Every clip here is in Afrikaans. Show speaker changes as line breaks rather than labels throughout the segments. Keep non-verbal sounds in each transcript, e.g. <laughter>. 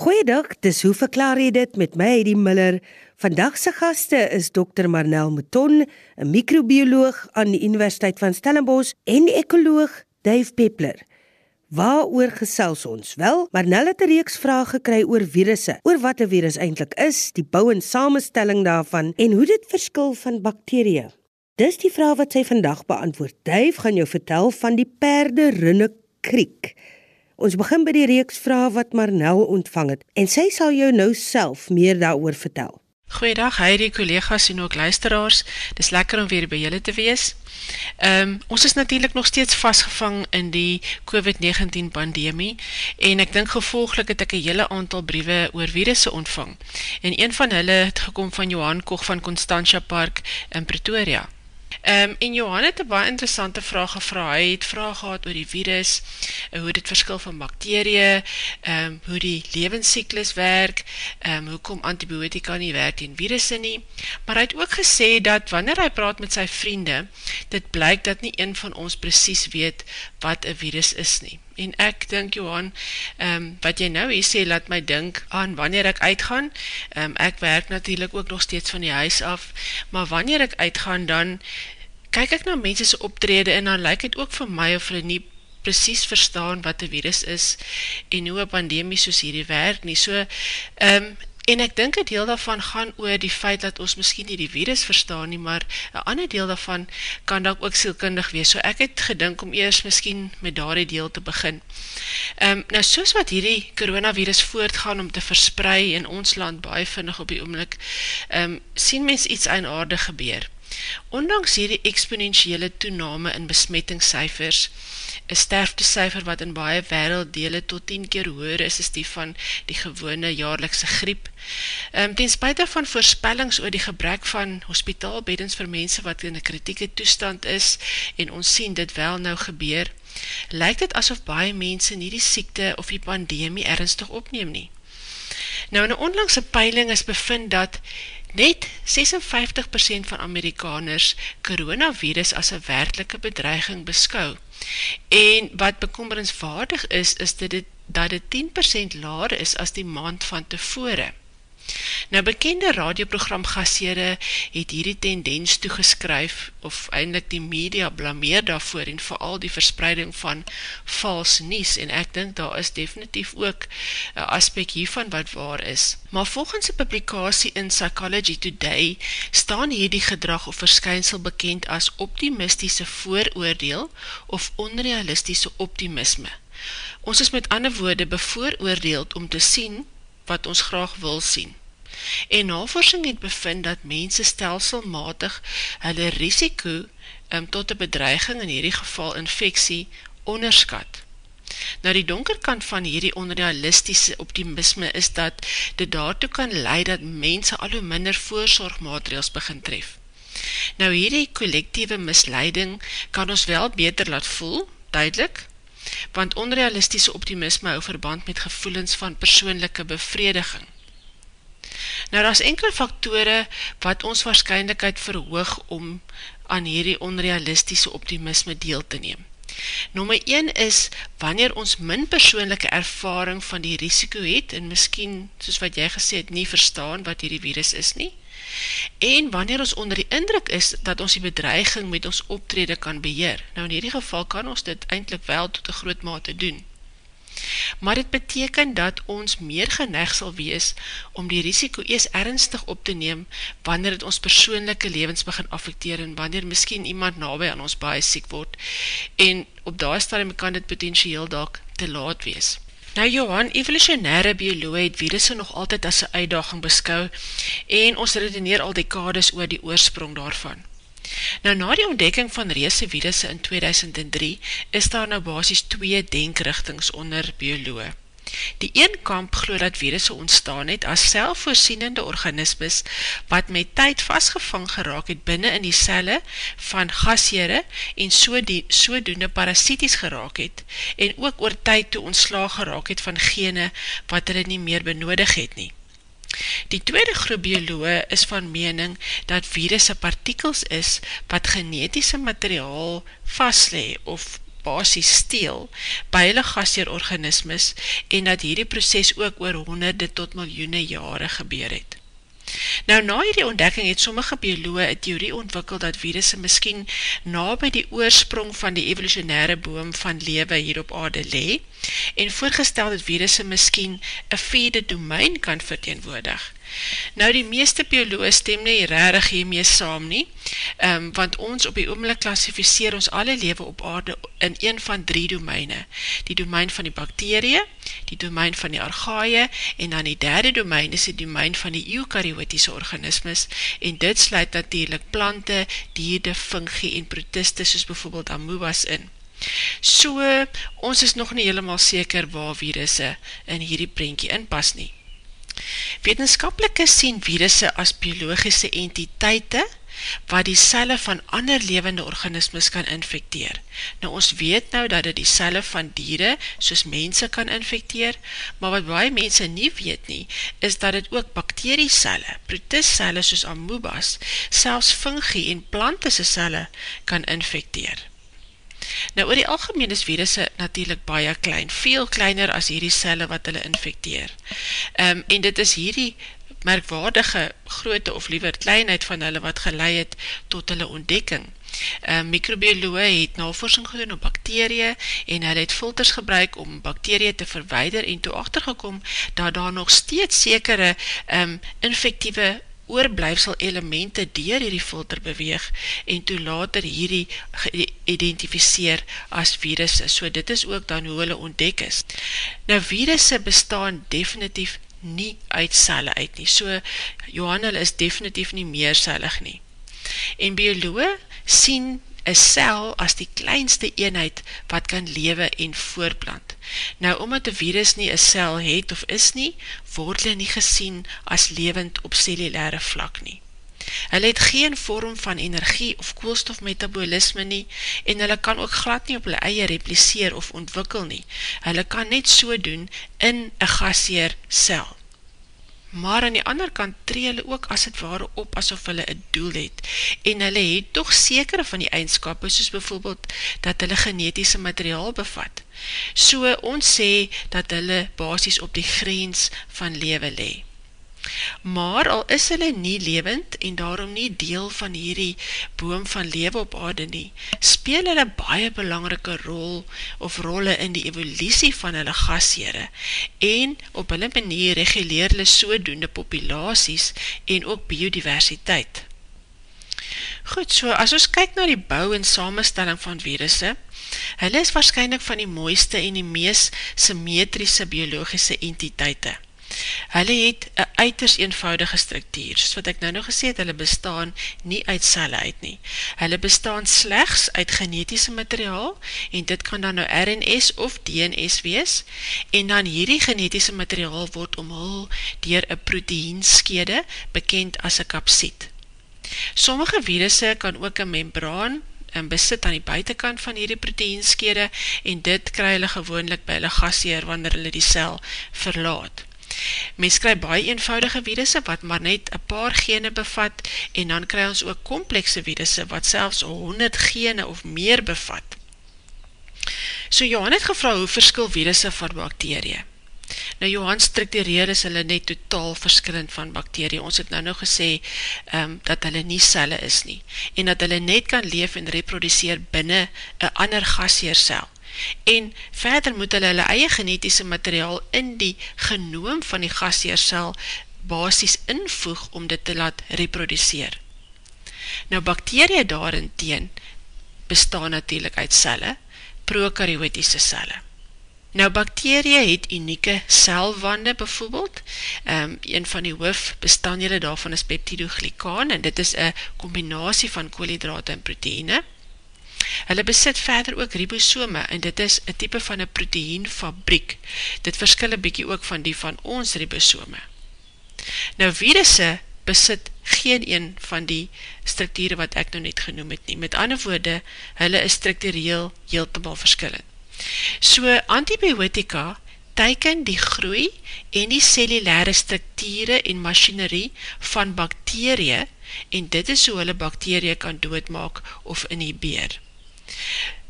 Goeiedag, dis hoe verklaar jy dit met my Eddie Miller? Vandag se gaste is Dr Marnel Mouton, 'n microbioloog aan die Universiteit van Stellenbosch en ekoloog Dave Peppler. Waaroor gesels ons? Wel, Marnel het 'n reeks vrae gekry oor virusse, oor wat 'n virus eintlik is, die bou en samestelling daarvan en hoe dit verskil van bakterieë. Dis die vraag wat sy vandag beantwoord. Dave gaan jou vertel van die perde rinne kriek. Ons begin by die reeks vrae wat Marnel ontvang het en sy sal jou nou self meer daaroor vertel.
Goeiedag, hierdie kollegas en ook luisteraars. Dis lekker om weer by julle te wees. Ehm um, ons is natuurlik nog steeds vasgevang in die COVID-19 pandemie en ek dink gevolglik het ek 'n hele aantal briewe oor virusse ontvang. En een van hulle het gekom van Johan Kog van Constantia Park in Pretoria. Um, en Johan het 'n baie interessante vraag gevra. Hy het vrae gehad oor die virus, uh, hoe dit verskil van bakterieë, ehm um, hoe die lewensiklus werk, ehm um, hoekom antibiotika nie werk teen virusse nie. Maar hy het ook gesê dat wanneer hy praat met sy vriende, dit blyk dat nie een van ons presies weet wat 'n virus is nie. En ek dink Johan, ehm um, wat jy nou hier sê laat my dink aan wanneer ek uitgaan. Ehm um, ek werk natuurlik ook nog steeds van die huis af, maar wanneer ek uitgaan dan kyk ek na mense se optrede en dan lyk dit ook vir my of hulle nie presies verstaan wat 'n virus is en hoe 'n pandemie soos hierdie werk nie. So ehm um, en ek dink 'n deel daarvan gaan oor die feit dat ons miskien nie die virus verstaan nie, maar 'n ander deel daarvan kan dalk ook sielkundig wees. So ek het gedink om eers miskien met daardie deel te begin. Ehm um, nou soos wat hierdie koronavirus voortgaan om te versprei in ons land baie vinnig op die oomblik, ehm um, sien mens iets eienaardig gebeur. Ondanks hierdie eksponentiële toename in besmettingssyfers, 'n sterftesyfer wat in baie wêrelddele tot 10 keer hoër is as die van die gewone jaarlikse griep. Ehm um, ten spyte van voorspellings oor die gebrek van hospitaalbeddens vir mense wat in 'n kritieke toestand is en ons sien dit wel nou gebeur, lyk dit asof baie mense nie die siekte of die pandemie ernstig opneem nie. Nou in 'n onlangse peiling is bevind dat Net 56% van Amerikaners coronavirus as een werklike bedreiging beskou. En wat bekommerenswaardig is, is dat dit, dat dit 10% laar is as die maand van tevore. Nou bekende radioprogram Gasere het hierdie tendens toegeskryf of eindelijk die media blameer daarvoor en vooral die verspreiding van vals nies en ek dink daar is definitief ook een aspek hiervan wat waar is. Maar volgens die publikasie in Psychology Today staan hierdie gedrag of verskynsel bekend as optimistische vooroordeel of onrealistische optimisme. Ons is met ander woorde bevooroordeeld om te sien wat ons graag wil sien. En navorsing het bevind dat mense stelselmatig hulle risiko um, tot een bedreiging, in hierdie geval infectie, onderskat. Nou die donkerkant van hierdie onrealistische optimisme is dat dit daartoe kan leid dat mense al hoe minder voorzorgmaatregels begin tref. Nou hierdie collectieve misleiding kan ons wel beter laat voel, duidelik, want onrealistische optimisme hou verband met gevoelens van persoonlijke bevrediging. Nou, daar is enkele faktore wat ons waarschijnlijkheid verhoog om aan hierdie onrealistische optimisme deel te neem. Nummer 1 is, wanneer ons min persoonlijke ervaring van die risiko het, en miskien, soos wat jy gesê het, nie verstaan wat hierdie virus is nie, en wanneer ons onder die indruk is, dat ons die bedreiging met ons optrede kan beheer. Nou, in hierdie geval kan ons dit eindelijk wel tot een groot mate doen maar dit beteken dat ons meer geneig sal wees om die risiko ees ernstig op te neem wanneer het ons persoonlijke levens begin affecteer en wanneer miskien iemand nabij aan ons baie siek word en op daar stadium kan dit potentieel dalk te laat wees. Nou Johan, evolutionaire bioloog het virusse nog altyd as een uitdaging beskou en ons redeneer al dekades oor die oorsprong daarvan. Nou na die ontdekking van reese virusse in 2003 is daar nou basis twee denkrichtings onder bioloog. Die een kamp glo dat virusse ontstaan het as selfvoorsienende organismes wat met tyd vastgevang geraak het binnen in die celle van gasjere en sodoende so parasities geraak het en ook oor tyd toe ontslaag geraak het van gene wat hulle nie meer benodig het nie. Die tweede groep bioloog is van mening dat virusse partikels is wat genetische materiaal vastlee of basis steel by hulle gasheerorganismes en dat hierdie proces ook oor honderde tot miljoene jare gebeur het. Nou na hierdie ontdekking het sommige biologe een theorie ontwikkel dat virusse miskien na by die oorsprong van die evolutionaire boom van lewe hier op aarde le en voorgestel dat virusse miskien een vierde domein kan verteenwoordig. Nou die meeste bioloog stem nie rarig hiermee saam nie, um, want ons op die oomlik klassificeer ons alle lewe op aarde in een van drie domeine. Die domein van die bakterie, die domein van die argaie en dan die derde domein is die domein van die eukaryotiese organismes en dit sluit natuurlijk plante, dierde, fungie en protiste soos bijvoorbeeld amoebas in. So, ons is nog nie helemaal seker waar virusse in hierdie prentje inpas nie. Wetenskapelike sien virusse as biologische entiteite wat die celle van ander levende organismes kan infecteer. Nou ons weet nou dat dit die celle van diere soos mense kan infecteer, maar wat baie mense nie weet nie, is dat dit ook bakteriecelle, protistcelle soos amoebas, selfs fungie en plantese celle kan infecteer. Nou oor die algemeen is virusse natuurlijk baie klein, veel kleiner as hierdie celle wat hulle infecteer. Um, en dit is hierdie merkwaardige groote of liever kleinheid van hulle wat geleid het tot hulle ontdekking. Um, microbiologe het navorsing gedoen op bakterie en hulle het filters gebruik om bakterie te verweider en toe achtergekom dat daar nog steeds sekere um, infectieve oorblijfsel elemente dier hierdie filter beweeg en toe later hierdie geïdentificeer as virusse. So dit is ook dan hoe hulle ontdek is. Nou virusse bestaan definitief nie uit celle uit nie. So Johan hulle is definitief nie meer cellig nie. En bioloog sien een cel as die kleinste eenheid wat kan lewe en voorplant. Nou, omdat die virus nie een cel het of is nie, word hulle nie gesien as levend op cellulaire vlak nie. Hulle het geen vorm van energie of koolstofmetabolisme nie en hulle kan ook glad nie op hulle eie repliseer of ontwikkel nie. Hulle kan net so doen in een gasheer cel maar aan die ander kant tree hulle ook as het ware op asof hulle een doel het, en hulle het toch sekere van die eindskap, soos bijvoorbeeld dat hulle genetische materiaal bevat. So ons sê dat hulle basis op die grens van lewe lee. Maar al is hulle nie levend en daarom nie deel van hierdie boom van lewe op aarde nie, speel hulle baie belangrike rol of rolle in die evolutie van hulle gasheere en op hulle manier reguleer hulle sodoende populaties en ook biodiversiteit. Goed, so as ons kyk na die bou en samenstelling van virusse, hulle is waarschijnlijk van die mooiste en die meest symmetrische biologische entiteite. Hulle het een uiters eenvoudige structuur, soos wat ek nou nog gesê het, hulle bestaan nie uit celle uit nie. Hulle bestaan slechts uit genetische materiaal, en dit kan dan nou RNS of DNS wees, en dan hierdie genetische materiaal word omhul dier een proteinskede, bekend as een kapsiet. Sommige virusse kan ook een membraan en besit aan die buitenkant van hierdie proteinskede, en dit kry hulle gewoonlik by hulle gasheer, wanneer hulle die cel verlaat. Mens kry baie eenvoudige virusse wat maar net een paar gene bevat en dan kry ons ook komplekse virusse wat selfs 100 gene of meer bevat. So Johan het gevra hoe verskil virusse van bakterie. Nou Johan structureer is hulle net totaal verskillend van bakterie. Ons het nou nou gesê um, dat hulle nie celle is nie en dat hulle net kan leef en reproduceer binnen een ander gasheersel en verder moet hulle hulle eie genetiese materiaal in die genoom van die gasheersel basis invoeg om dit te laat reproduceer. Nou bakterie daarin teen bestaan natuurlijk uit celle, prokaryotiese celle. Nou bakterie het unieke celwande bijvoorbeeld, um, een van die hoof bestanddele daarvan is peptidoglykaan en dit is een combinatie van koolhydrate en proteïne. Hulle besit verder ook ribosome en dit is een type van een proteinfabriek. Dit verskil een bykie ook van die van ons ribosome. Nou virusse besit geen een van die structure wat ek nou net genoem het nie. Met ander woorde, hulle is structureel heeltemaal verskillend. So antibiotika teiken die groei en die cellulaire structure en machinerie van bakterie en dit is hoe hulle bakterie kan doodmaak of inhibeer.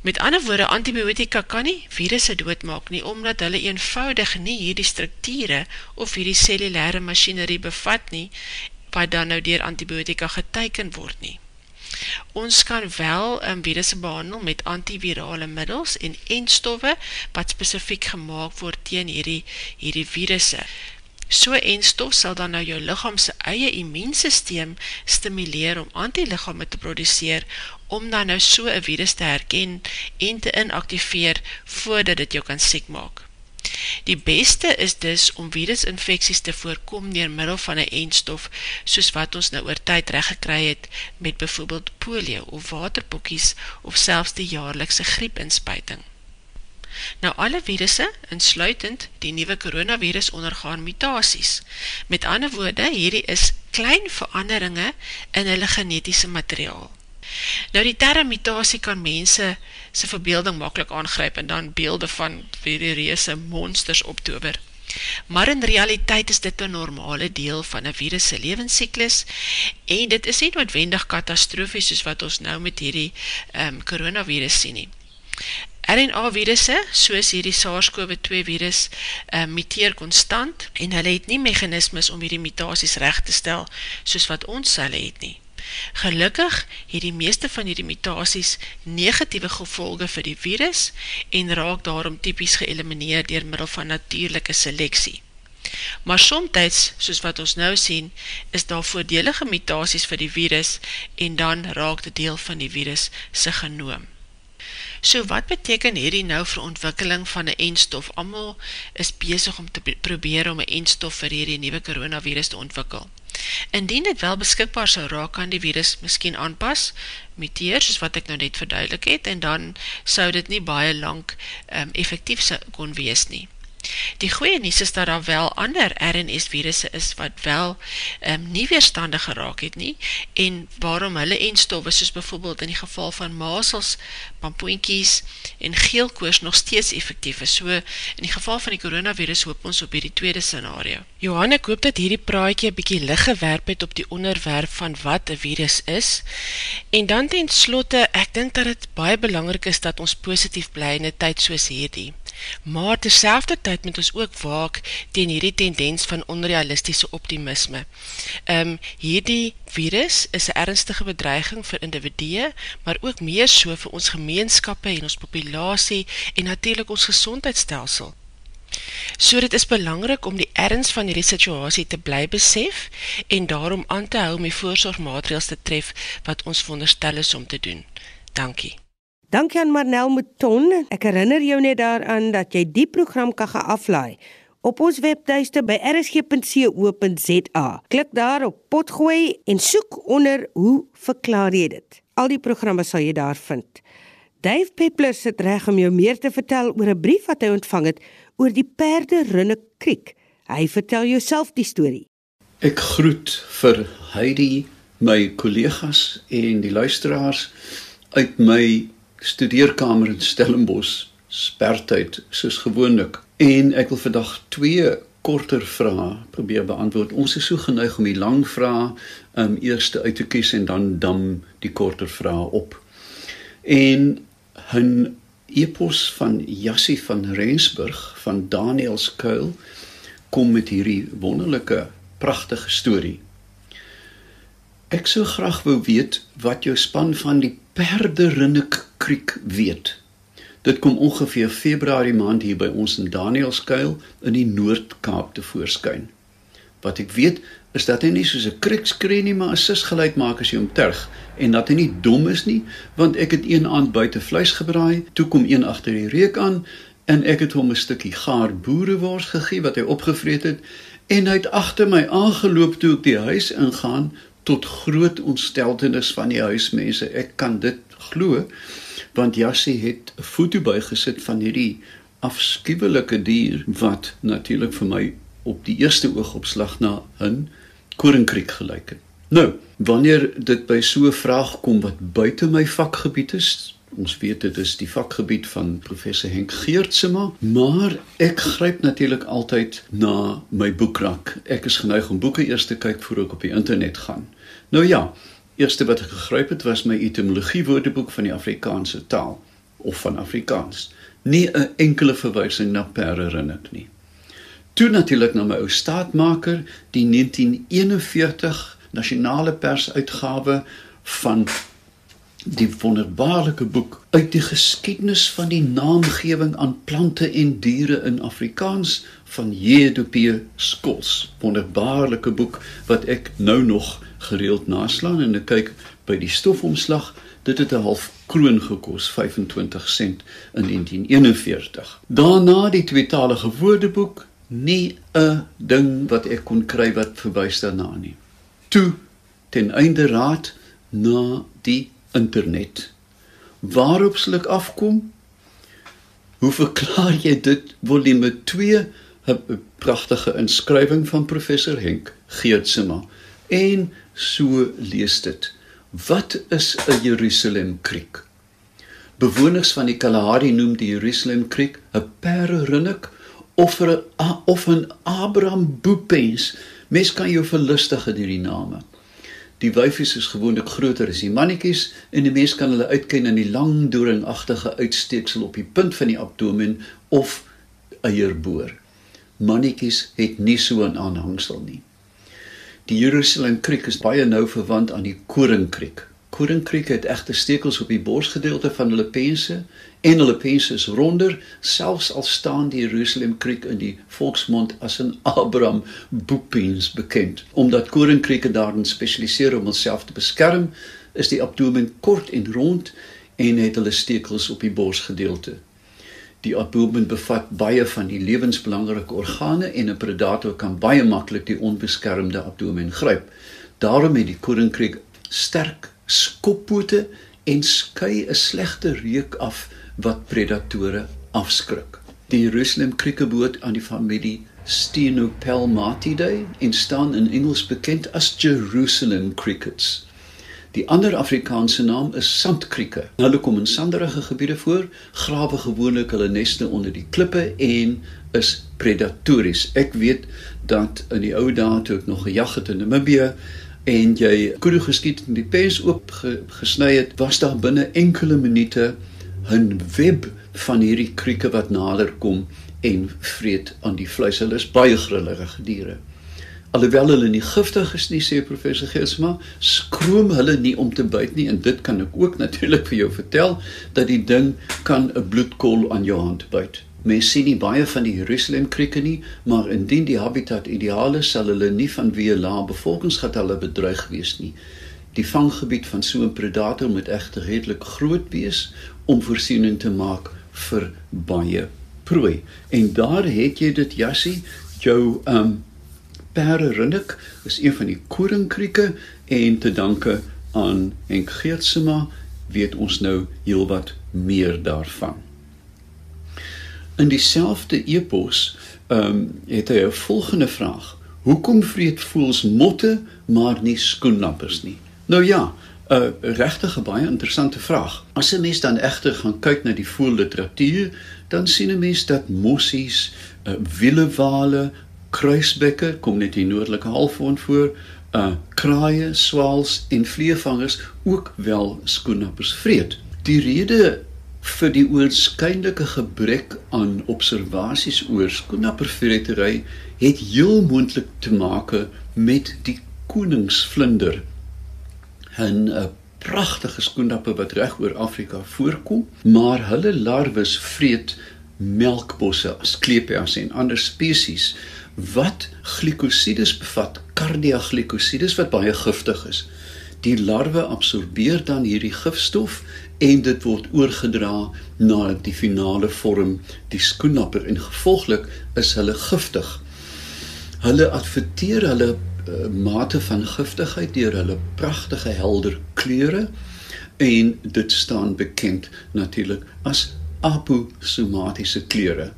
Met ander woorde, antibiotika kan nie virusse doodmaak nie omdat hulle eenvoudig nie hierdie strukture of hierdie cellulêre masjinerie bevat nie wat dan nou deur antibiotika geteken word nie. Ons kan wel um, virusse behandel met antivirale middels en enstowwe wat spesifiek gemaak word teen hierdie hierdie virusse. So enstof sal dan nou jou liggaam se eie immuunstelsel stimuleer om antiliggame te produseer om dan nou so 'n virus te herken en te inaktiveer voordat dit jou kan siek maak. Die beste is dus om virusinfeksies te voorkom deur middel van 'n enstof soos wat ons nou oor tyd reg gekry het met byvoorbeeld polio of waterpokkies of selfs die jaarlikse griepinspuiting. Nou alle virusse, insluitend die nuwe koronavirus ondergaan mutasies. Met ander woorde, hierdie is klein veranderinge in hulle genetiese materiaal. Nou die term mutasie kan mense se verbeelding maklik aangryp en dan beelde van hierdie reuse monsters optower. Maar in realiteit is dit 'n normale deel van 'n virus se lewensiklus en dit is nie noodwendig katastrofies soos wat ons nou met hierdie ehm um, koronavirus sien nie. RNA-virusse, soos hierdie SARS-CoV-2 virus, uh, muteer konstant en hulle het nie mechanismes om hierdie mutasies recht te stel soos wat ons selle het nie. Gelukkig het die meeste van hierdie mutasies negatieve gevolge vir die virus en raak daarom typies geëlimineer dier middel van natuurlijke seleksie. Maar somtijds, soos wat ons nou sien, is daar voordelige mutasies vir die virus en dan raak die deel van die virus sy genoom. So wat beteken hierdie nou vir ontwikkeling van een eendstof? Amal is bezig om te probeer om een eendstof vir hierdie nieuwe coronavirus te ontwikkel. Indien dit wel beskikbaar sal raak, kan die virus miskien aanpas, muteer, soos wat ek nou net verduidelik het, en dan sou dit nie baie lang um, effectief kon wees nie. Die goeie nies is dat daar wel ander RNS virusse is wat wel um, nie weerstandig geraak het nie en waarom hulle enstoffe soos bijvoorbeeld in die geval van mazels, pampoinkies en geelkoos nog steeds effectief is. So in die geval van die coronavirus hoop ons op hierdie tweede scenario. Johan, ek hoop dat hierdie praatje bykie lig gewerp het op die onderwerp van wat een virus is en dan ten slotte, ek dink dat het baie belangrik is dat ons positief bly in die tyd soos hierdie. Maar terselfde tyd moet ons ook waak teen hierdie tendens van onrealistische optimisme. Um, hierdie virus is een ernstige bedreiging vir individue, maar ook meer so vir ons gemeenskappe en ons populatie en natuurlijk ons gezondheidsstelsel. So dit is belangrik om die ernst van hierdie situasie te bly besef en daarom aan te hou met voorzorgmaatregels te tref wat ons veronderstel is om te doen. Dankie.
Dankie aan Marnel Mouton. Ek herinner jou net daaraan dat jy die program kan geaflaai op ons webtuiste by rsg.co.za. Klik daar op potgooi en soek onder hoe verklaar jy dit. Al die programme sal jy daar vind. Dave Peppler sit reg om jou meer te vertel oor 'n brief wat hy ontvang het oor die perde Runne Kriek. Hy vertel jouself die storie.
Ek groet vir Heidi, my kollegas en die luisteraars uit my studeerkamer in Stellenbosch spertyd soos gewoonlik en ek wil vandag twee korter vrae probeer beantwoord. Ons is so geneig om die lang vrae um eers uit te kies en dan dam die korter vrae op. En 'n epos van Jassie van Rensburg van Danielskuil kom met hierdie wonderlike pragtige storie. Ek sou graag wou weet wat jou span van die Perderinnik Kriek weet. Dit kom ongeveer Februarie maand hier by ons in Danielskuil in die Noord-Kaap te voorskyn. Wat ek weet is dat hy nie soos 'n kriek skree nie, maar 'n sis geluid maak as jy hom terg en dat hy nie dom is nie, want ek het een aand buite vleis gebraai, toe kom een agter die reuk aan en ek het hom 'n stukkie gaar boerewors gegee wat hy opgevreet het en hy het agter my aangeloop toe ek die huis ingaan tot groot ontsteltenis van die huismense. Ek kan dit glo want Jassie het 'n foto bygesit van hierdie afskuwelike dier wat natuurlik vir my op die eerste oogopslag na 'n koringkriek gelyk het. Nou, wanneer dit by so 'n vraag kom wat buite my vakgebied is, ons weet dit is die vakgebied van professor Henk Geertsema, maar ek gryp natuurlik altyd na my boekrak. Ek is geneig om boeke eers te kyk voor ek op die internet gaan. Nou ja, eerste wat ek gegryp het was my etimologie woordeboek van die Afrikaanse taal. of van Afrikaans. Nie 'n enkele verwysing na perde rinnik nie. Toe natuurlik na my ou staatmaker die 1941 nasionale persuitgawe van die wonderbaarlike boek uit die geskiedenis van die naamgewing aan plante en diere in Afrikaans van J.D.P. Skols. Wonderbaarlike boek wat ek nou nog gereeld naslaan en ek kyk by die stofomslag. Dit het 'n half kroon gekos, 25 sent in 1941. Daarna die tweetalige woordeboek, nie 'n ding wat ek kon kry wat verwys daarna nie. Toe ten einde raad na die internet. Waarop sal ek afkom? Hoe verklaar jy dit volume 2 'n pragtige inskrywing van professor Henk Geertsma en so lees dit. Wat is 'n Jerusalem kriek? Bewoners van die Kalahari noem die Jerusalem kriek 'n pererinnik of 'n of 'n Abraham boepens. Mens kan jou verlustig in hierdie name. Die wyfies is gewoonlik groter as die mannetjies en die mens kan hulle uitken in die lang doringagtige uitsteeksel op die punt van die abdomen of eierboor. Mannetjies het nie so 'n aanhangsel nie. Die Jerusalem kriek is baie nou verwant aan die koringkriek. Koringkriek het egte stekels op die borsgedeelte van hulle pense en hulle pense is ronder selfs al staan die Jerusalem kriek in die volksmond as 'n <laughs> Abraham boepens bekend omdat koringkrieke daarin spesialiseer om homself te beskerm is die abdomen kort en rond en het hulle stekels op die borsgedeelte die abdomen bevat baie van die lewensbelangrike organe en 'n predator kan baie maklik die onbeskermde abdomen gryp daarom het die koringkriek sterk skoppote en skei 'n slegte reuk af wat predatore afskrik. Die Jerusalem kriekeboot aan die familie Stenopelmatidae en staan in Engels bekend as Jerusalem crickets. Die ander Afrikaanse naam is sandkrieke. Hulle kom in sanderige gebiede voor, grawe gewoonlik hulle neste onder die klippe en is predatories. Ek weet dat in die ou dae toe ek nog gejag het in Namibië en jy koeie geskiet en die pens oop gesny het, was daar binne enkele minute 'n web van hierdie krieke wat nader kom en vreet aan die vleis. Hulle is baie grillige diere. Alhoewel hulle nie giftig is nie, sê professor Gesma, skroom hulle nie om te byt nie en dit kan ek ook natuurlik vir jou vertel dat die ding kan 'n bloedkol aan jou hand byt. Mens sien nie baie van die Jerusalem krieke nie, maar indien die habitat ideaal is, sal hulle nie van wie 'n lae bevolkingsgetalle bedreig wees nie. Die vanggebied van so 'n predator moet egter redelik groot wees om voorsiening te maak vir baie prooi. En daar het jy dit Jassie, jou um perde rinnik is een van die koringkrieke en te danke aan Henk Geertsma weet ons nou heelwat meer daarvan. In dieselfde epos um het hy 'n volgende vraag. Hoekom vreet voels motte maar nie skoenlappers nie? Nou ja, 'n uh, regtig baie interessante vraag. As 'n mens dan egter gaan kyk na die voelliteratuur, dan sien 'n mens dat mossies, uh, willewale, kruisbekke kom net in noordelike halfrond voor, uh kraaie, swaals en vleervangers ook wel skoenappers vreet. Die rede vir die oorskynlike gebrek aan observasies oor skoenappervreetery het heel moontlik te maak met die koningsvlinder. 'n uh, pragtige skoendappe wat reg oor Afrika voorkom, maar hulle larwes vreet melkbosse as kleepias en ander spesies wat glikosides bevat, kardiaglikosides wat baie giftig is. Die larwe absorbeer dan hierdie gifstof en dit word oorgedra na die finale vorm, die skoennapper en gevolglik is hulle giftig. Hulle adverteer hulle Eh, mate van giftigheid deur hulle pragtige helder kleure en dit staan bekend natuurlik as aposomatiese kleure.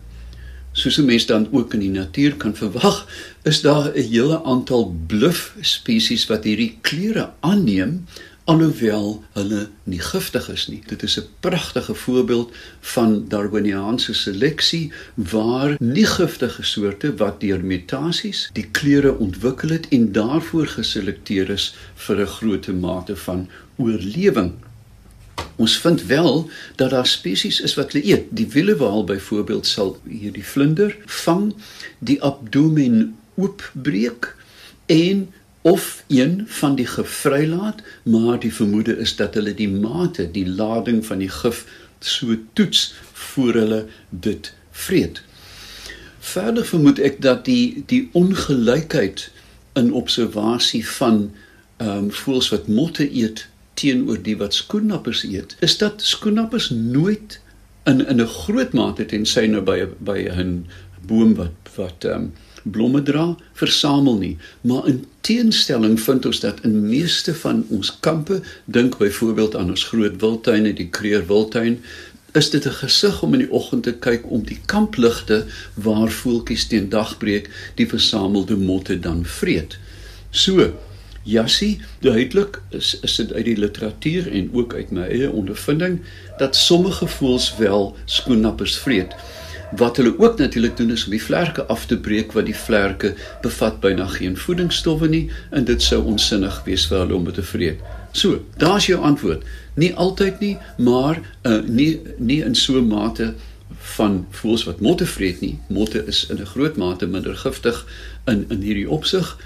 Soos 'n mens dan ook in die natuur kan verwag, is daar 'n hele aantal bluf spesies wat hierdie kleure aanneem alhoewel hulle nie giftig is nie. Dit is 'n pragtige voorbeeld van Darwiniaanse seleksie waar nie giftige soorte wat deur mutasies die kleure ontwikkel het en daarvoor geselekteer is vir 'n groot mate van oorlewing. Ons vind wel dat daar spesies is wat hulle eet. Die wielewaal byvoorbeeld sal hierdie vlinder vang, die abdomen oopbreek en of een van die gif vrylaat, maar die vermoede is dat hulle die mate, die lading van die gif so toets voor hulle dit vreet. Verder vermoed ek dat die die ongelykheid in observasie van ehm um, voëls wat motte eet teenoor die wat skoennappers eet, is dat skoennappers nooit in in 'n groot mate tensy nou by by 'n boom wat wat ehm um, blomme dra versamel nie, maar in teenstelling vind ons dat in meeste van ons kampe, dink byvoorbeeld aan ons groot wildtuine, die Kreer wildtuin, is dit 'n gesig om in die oggend te kyk om die kampligte waar voeltjies teen dagbreek die versamelde motte dan vreet. So Jassie, duidelik is is dit uit die literatuur en ook uit my eie ondervinding dat sommige voëls wel skoennappers vreet. Wat hulle ook natuurlik doen is om die vlerke af te breek wat die vlerke bevat byna geen voedingsstowwe nie en dit sou onsinnig wees vir hulle om dit te vreet. So, daar's jou antwoord. Nie altyd nie, maar uh, nie nie in so 'n mate van voels wat motte vreet nie. Motte is in 'n groot mate minder giftig in in hierdie opsig.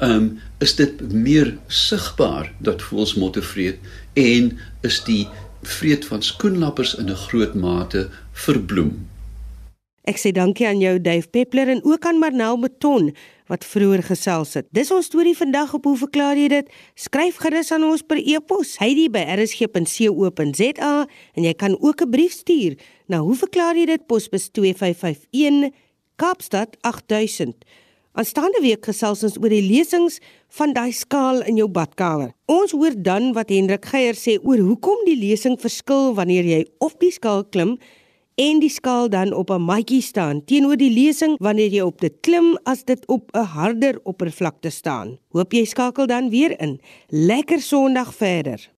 Um, is dit meer sigbaar dat voels motte vreet en is die vreet van skoenlappers in 'n groot mate verbloem.
Ek sê dankie aan jou Dave Peppler en ook aan Marnel Meton wat vroeër gesels het. Dis ons storie vandag op hoe verklaar jy dit? Skryf gerus aan ons per e-pos heidi@rsg.co.za en jy kan ook 'n brief stuur na hoe verklaar jy dit posbus 2551 Kaapstad 8000. Aanstaande week gesels ons oor die lesings van daai skaal in jou badkamer. Ons hoor dan wat Hendrik Geier sê oor hoekom die lesing verskil wanneer jy op die skaal klim en die skaal dan op 'n matjie staan teenoor die lesing wanneer jy op dit klim as dit op 'n harder oppervlakte staan. Hoop jy skakel dan weer in. Lekker Sondag verder.